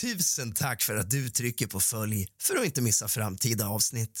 Tusen tack för att du trycker på följ för att inte missa framtida avsnitt.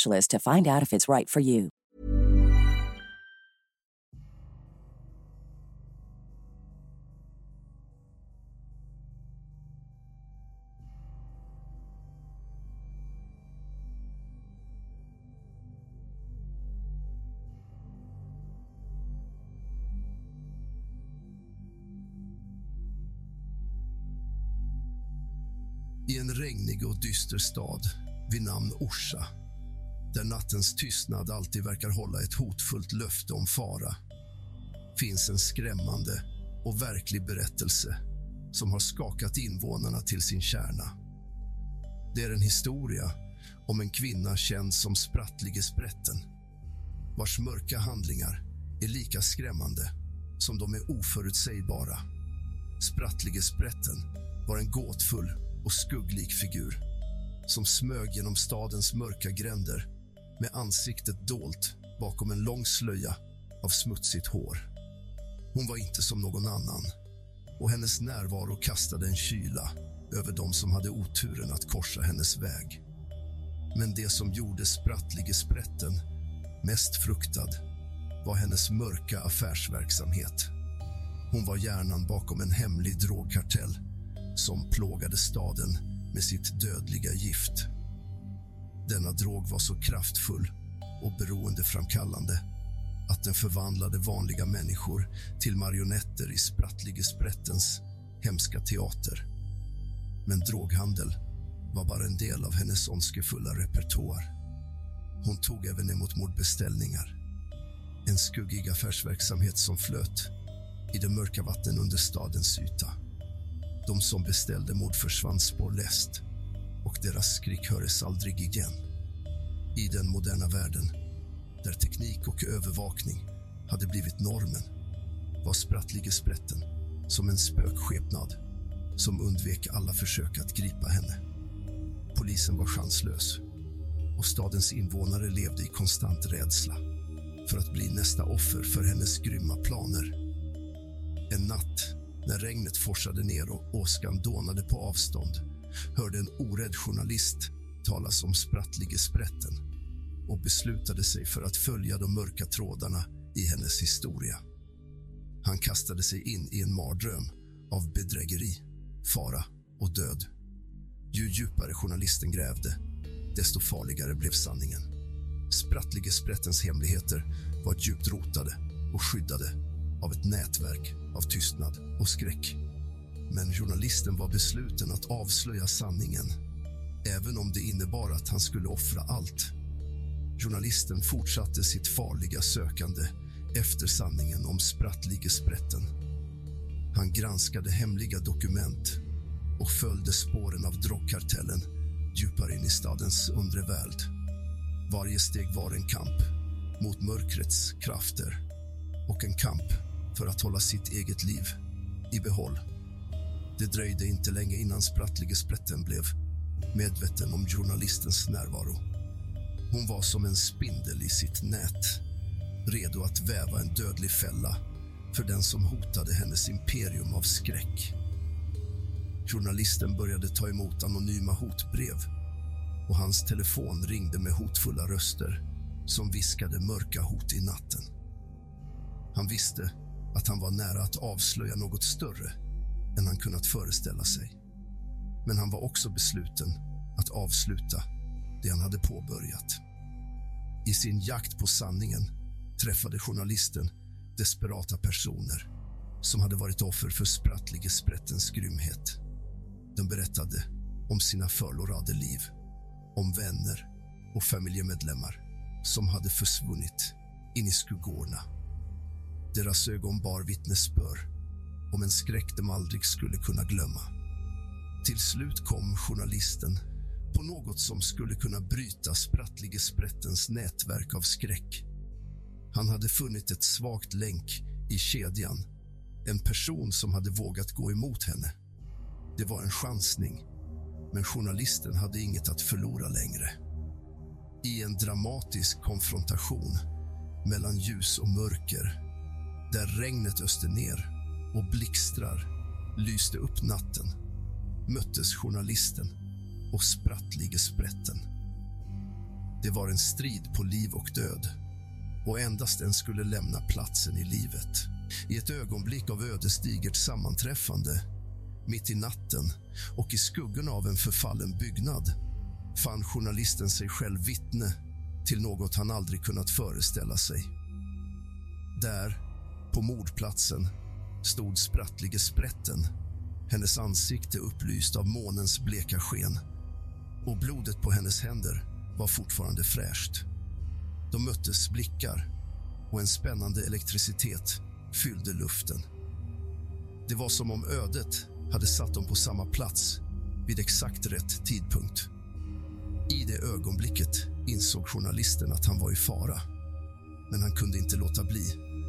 to find out if it's right for you. I en regnig och dyster stad vid namn Orsa där nattens tystnad alltid verkar hålla ett hotfullt löfte om fara finns en skrämmande och verklig berättelse som har skakat invånarna till sin kärna. Det är en historia om en kvinna känd som Sprattlige Sprätten vars mörka handlingar är lika skrämmande som de är oförutsägbara. Sprattlige Sprätten var en gåtfull och skugglik figur som smög genom stadens mörka gränder med ansiktet dolt bakom en lång slöja av smutsigt hår. Hon var inte som någon annan och hennes närvaro kastade en kyla över dem som hade oturen att korsa hennes väg. Men det som gjorde Sprattlige Sprätten mest fruktad var hennes mörka affärsverksamhet. Hon var hjärnan bakom en hemlig drogkartell som plågade staden med sitt dödliga gift. Denna drog var så kraftfull och beroendeframkallande att den förvandlade vanliga människor till marionetter i Sprattlige Sprättens hemska teater. Men droghandel var bara en del av hennes ondskefulla repertoar. Hon tog även emot mordbeställningar. En skuggig affärsverksamhet som flöt i de mörka vattnen under stadens yta. De som beställde mord försvann spårlöst och deras skrik hördes aldrig igen. I den moderna världen, där teknik och övervakning hade blivit normen var Sprattlige Sprätten som en spökskepnad som undvek alla försök att gripa henne. Polisen var chanslös och stadens invånare levde i konstant rädsla för att bli nästa offer för hennes grymma planer. En natt när regnet forsade ner och åskan dånade på avstånd hörde en orädd journalist talas om Sprattlige Sprätten och beslutade sig för att följa de mörka trådarna i hennes historia. Han kastade sig in i en mardröm av bedrägeri, fara och död. Ju djupare journalisten grävde, desto farligare blev sanningen. Sprattlige Sprättens hemligheter var djupt rotade och skyddade av ett nätverk av tystnad och skräck. Men journalisten var besluten att avslöja sanningen även om det innebar att han skulle offra allt. Journalisten fortsatte sitt farliga sökande efter sanningen om sprattligesprätten. Han granskade hemliga dokument och följde spåren av drogkartellen djupare in i stadens undre värld. Varje steg var en kamp mot mörkrets krafter och en kamp för att hålla sitt eget liv i behåll. Det dröjde inte länge innan Sprattlige Sprätten blev medveten om journalistens närvaro. Hon var som en spindel i sitt nät redo att väva en dödlig fälla för den som hotade hennes imperium av skräck. Journalisten började ta emot anonyma hotbrev och hans telefon ringde med hotfulla röster som viskade mörka hot i natten. Han visste att han var nära att avslöja något större kunnat föreställa sig. Men han var också besluten att avsluta det han hade påbörjat. I sin jakt på sanningen träffade journalisten desperata personer som hade varit offer för sprattlige sprättens grymhet. De berättade om sina förlorade liv, om vänner och familjemedlemmar som hade försvunnit in i skuggorna. Deras ögon bar vittnesbörd om en skräck de aldrig skulle kunna glömma. Till slut kom journalisten på något som skulle kunna bryta sprattlige sprättens nätverk av skräck. Han hade funnit ett svagt länk i kedjan. En person som hade vågat gå emot henne. Det var en chansning, men journalisten hade inget att förlora längre. I en dramatisk konfrontation mellan ljus och mörker där regnet öste ner och blixtrar lyste upp natten möttes journalisten och sprattlige sprätten. Det var en strid på liv och död och endast den skulle lämna platsen i livet. I ett ögonblick av ödesdigert sammanträffande mitt i natten och i skuggorna av en förfallen byggnad fann journalisten sig själv vittne till något han aldrig kunnat föreställa sig. Där, på mordplatsen, stod sprattlige sprätten hennes ansikte upplyst av månens bleka sken och blodet på hennes händer var fortfarande fräscht. De möttes blickar och en spännande elektricitet fyllde luften. Det var som om ödet hade satt dem på samma plats vid exakt rätt tidpunkt. I det ögonblicket insåg journalisten att han var i fara. Men han kunde inte låta bli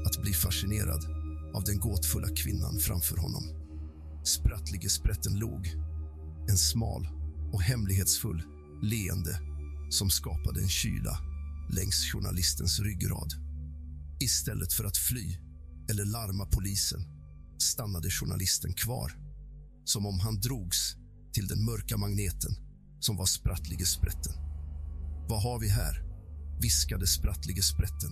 att bli fascinerad av den gåtfulla kvinnan framför honom. Sprattlige sprätten log. En smal och hemlighetsfull leende som skapade en kyla längs journalistens ryggrad. Istället för att fly eller larma polisen stannade journalisten kvar som om han drogs till den mörka magneten som var sprattlige sprätten. Vad har vi här? viskade sprattlige sprätten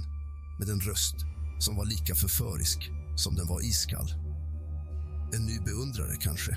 med en röst som var lika förförisk som den var iskall. En ny beundrare, kanske.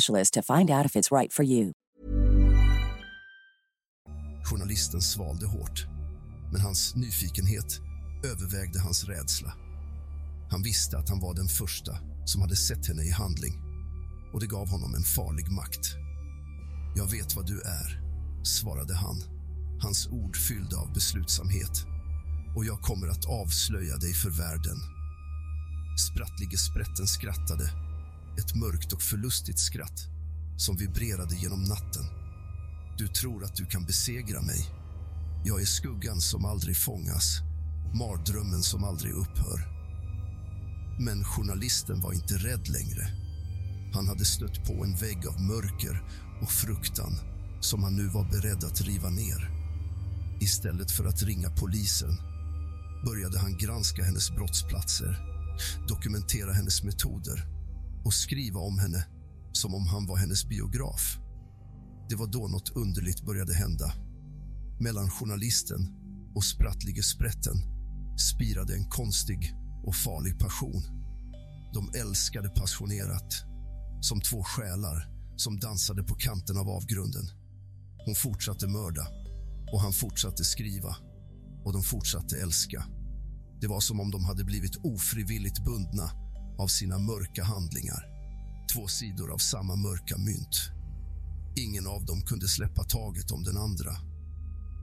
to find out if it's right for you. Journalisten svalde hårt, men hans nyfikenhet övervägde hans rädsla. Han visste att han var den första som hade sett henne i handling och det gav honom en farlig makt. Jag vet vad du är, svarade han, hans ord fyllda av beslutsamhet och jag kommer att avslöja dig för världen. Sprattlige sprätten skrattade ett mörkt och förlustigt skratt som vibrerade genom natten. Du tror att du kan besegra mig. Jag är skuggan som aldrig fångas, mardrömmen som aldrig upphör. Men journalisten var inte rädd längre. Han hade stött på en vägg av mörker och fruktan som han nu var beredd att riva ner. Istället för att ringa polisen började han granska hennes brottsplatser, dokumentera hennes metoder och skriva om henne som om han var hennes biograf. Det var då något underligt började hända. Mellan journalisten och sprattlige sprätten spirade en konstig och farlig passion. De älskade passionerat, som två själar som dansade på kanten av avgrunden. Hon fortsatte mörda och han fortsatte skriva och de fortsatte älska. Det var som om de hade blivit ofrivilligt bundna av sina mörka handlingar. Två sidor av samma mörka mynt. Ingen av dem kunde släppa taget om den andra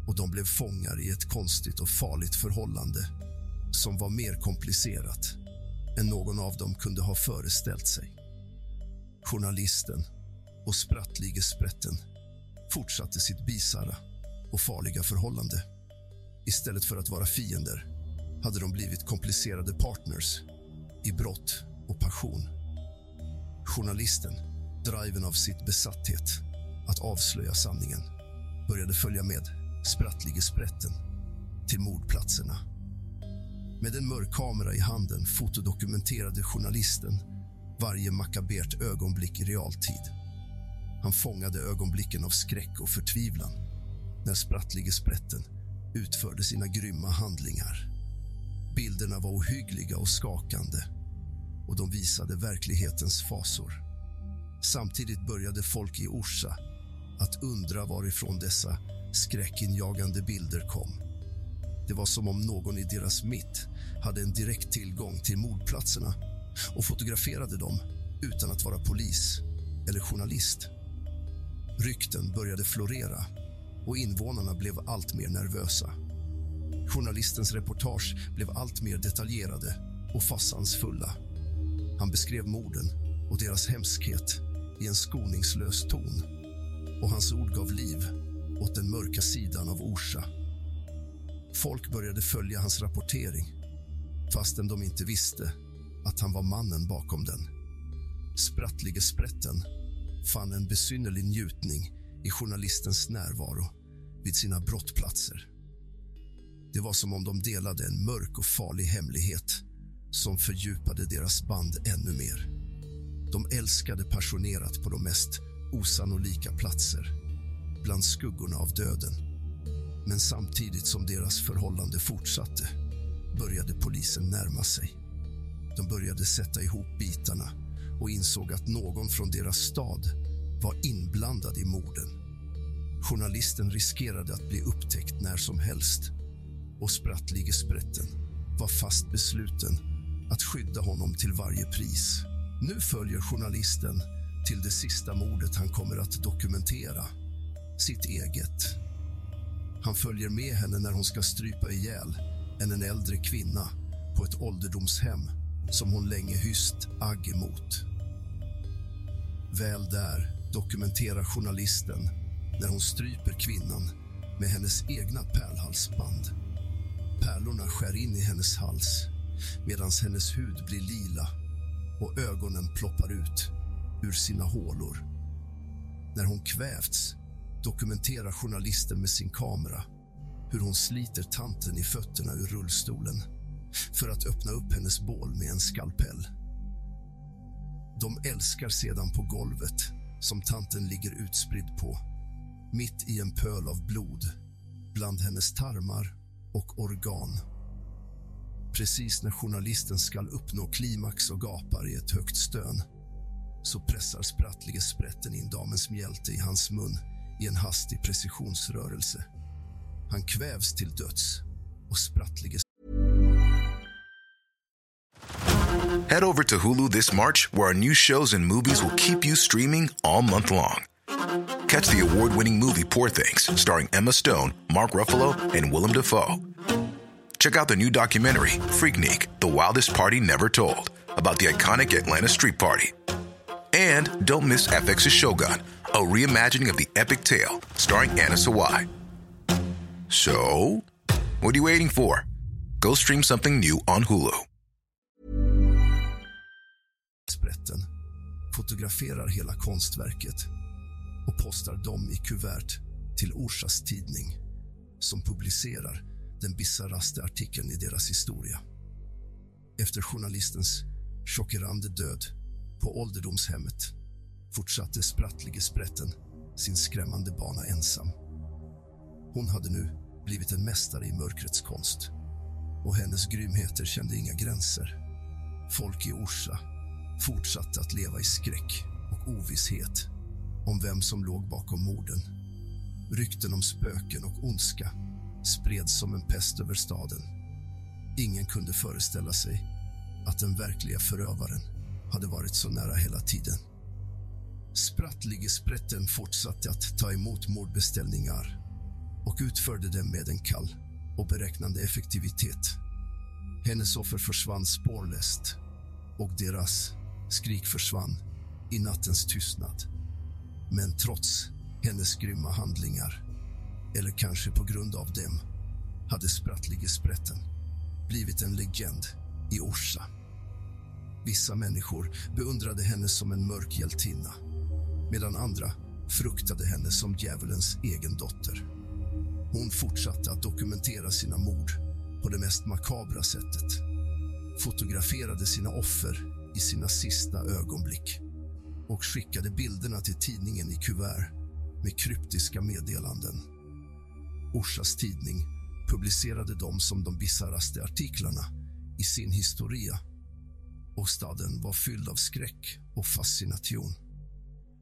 och de blev fångar i ett konstigt och farligt förhållande som var mer komplicerat än någon av dem kunde ha föreställt sig. Journalisten och sprattlige sprätten fortsatte sitt bisarra och farliga förhållande. Istället för att vara fiender hade de blivit komplicerade partners i brott och passion. Journalisten, driven av sitt besatthet att avslöja sanningen, började följa med sprattlige sprätten till mordplatserna. Med en mörk kamera i handen fotodokumenterade journalisten varje makabert ögonblick i realtid. Han fångade ögonblicken av skräck och förtvivlan när sprattlige sprätten utförde sina grymma handlingar. Bilderna var ohyggliga och skakande och de visade verklighetens fasor. Samtidigt började folk i Orsa att undra varifrån dessa skräckinjagande bilder kom. Det var som om någon i deras mitt hade en direkt tillgång till mordplatserna och fotograferade dem utan att vara polis eller journalist. Rykten började florera och invånarna blev allt mer nervösa. Journalistens reportage blev allt mer detaljerade och fasansfulla. Han beskrev morden och deras hemskhet i en skoningslös ton och hans ord gav liv åt den mörka sidan av Orsa. Folk började följa hans rapportering fastän de inte visste att han var mannen bakom den. Sprattlige sprätten fann en besynnerlig njutning i journalistens närvaro vid sina brottplatser. Det var som om de delade en mörk och farlig hemlighet som fördjupade deras band ännu mer. De älskade passionerat på de mest osannolika platser bland skuggorna av döden. Men samtidigt som deras förhållande fortsatte började polisen närma sig. De började sätta ihop bitarna och insåg att någon från deras stad var inblandad i morden. Journalisten riskerade att bli upptäckt när som helst och sprattlige sprätten var fast besluten att skydda honom till varje pris. Nu följer journalisten till det sista mordet han kommer att dokumentera, sitt eget. Han följer med henne när hon ska strypa ihjäl en äldre kvinna på ett ålderdomshem som hon länge hyst agg emot. Väl där dokumenterar journalisten när hon stryper kvinnan med hennes egna pärlhalsband. Pärlorna skär in i hennes hals medan hennes hud blir lila och ögonen ploppar ut ur sina hålor. När hon kvävts dokumenterar journalisten med sin kamera hur hon sliter tanten i fötterna ur rullstolen för att öppna upp hennes bål med en skalpell. De älskar sedan på golvet som tanten ligger utspridd på mitt i en pöl av blod bland hennes tarmar och organ. Precis när journalisten ska uppnå klimax och gapar i ett högt stön så pressar sprattlige sprätten in damens mjälte i hans mun i en hastig precisionsrörelse. Han kvävs till döds och sprattlige Head over to Hulu this March, where our new shows and movies will keep you streaming all month long. Catch the award winning movie Poor Things, starring Emma Stone, Mark Ruffalo, and Willem Dafoe. Check out the new documentary, Freaknik The Wildest Party Never Told, about the iconic Atlanta Street Party. And don't miss FX's Shogun, a reimagining of the epic tale starring Anna Sawai. So, what are you waiting for? Go stream something new on Hulu. sprätten fotograferar hela konstverket och postar dem i kuvert till Orsas tidning som publicerar den bisarraste artikeln i deras historia. Efter journalistens chockerande död på ålderdomshemmet fortsatte sprattlige sprätten sin skrämmande bana ensam. Hon hade nu blivit en mästare i mörkrets konst och hennes grymheter kände inga gränser. Folk i Orsa fortsatte att leva i skräck och ovisshet om vem som låg bakom morden. Rykten om spöken och ondska spreds som en pest över staden. Ingen kunde föreställa sig att den verkliga förövaren hade varit så nära hela tiden. Sprattligespretten fortsatte att ta emot mordbeställningar och utförde dem med en kall och beräknande effektivitet. Hennes offer försvann spårlöst och deras skrik försvann i nattens tystnad. Men trots hennes grymma handlingar, eller kanske på grund av dem, hade Sprattlige Sprätten blivit en legend i Orsa. Vissa människor beundrade henne som en mörk hjältinna medan andra fruktade henne som djävulens egen dotter. Hon fortsatte att dokumentera sina mord på det mest makabra sättet. Fotograferade sina offer i sina sista ögonblick och skickade bilderna till tidningen i kuvert med kryptiska meddelanden. Orsas tidning publicerade dem som de bisarraste artiklarna i sin historia och staden var fylld av skräck och fascination.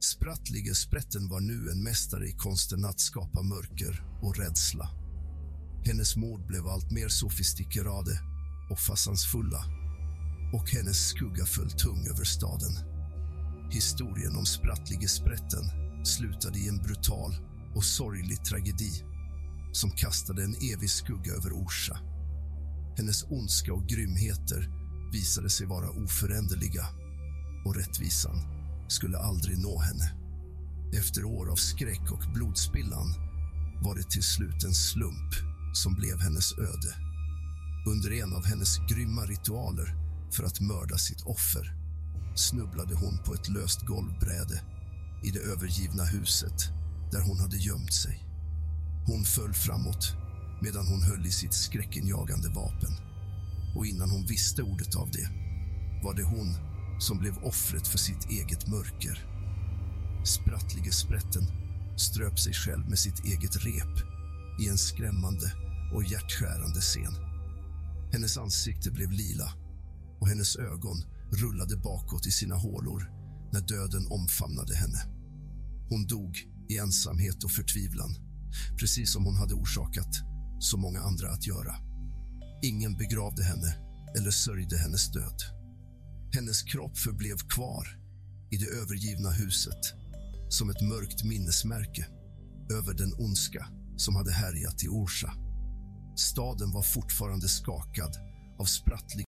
Sprattlige Sprätten var nu en mästare i konsten att skapa mörker och rädsla. Hennes mord blev allt mer sofistikerade och fasansfulla och hennes skugga föll tung över staden. Historien om Sprattlige Sprätten slutade i en brutal och sorglig tragedi som kastade en evig skugga över Orsa. Hennes ondska och grymheter visade sig vara oföränderliga och rättvisan skulle aldrig nå henne. Efter år av skräck och blodspillan var det till slut en slump som blev hennes öde. Under en av hennes grymma ritualer för att mörda sitt offer snubblade hon på ett löst golvbräde i det övergivna huset där hon hade gömt sig. Hon föll framåt medan hon höll i sitt skräckinjagande vapen. Och innan hon visste ordet av det var det hon som blev offret för sitt eget mörker. Sprattlige Sprätten ströp sig själv med sitt eget rep i en skrämmande och hjärtskärande scen. Hennes ansikte blev lila och hennes ögon rullade bakåt i sina hålor när döden omfamnade henne. Hon dog i ensamhet och förtvivlan, precis som hon hade orsakat så många andra att göra. Ingen begravde henne eller sörjde hennes död. Hennes kropp förblev kvar i det övergivna huset som ett mörkt minnesmärke över den ondska som hade härjat i Orsa. Staden var fortfarande skakad av sprattlig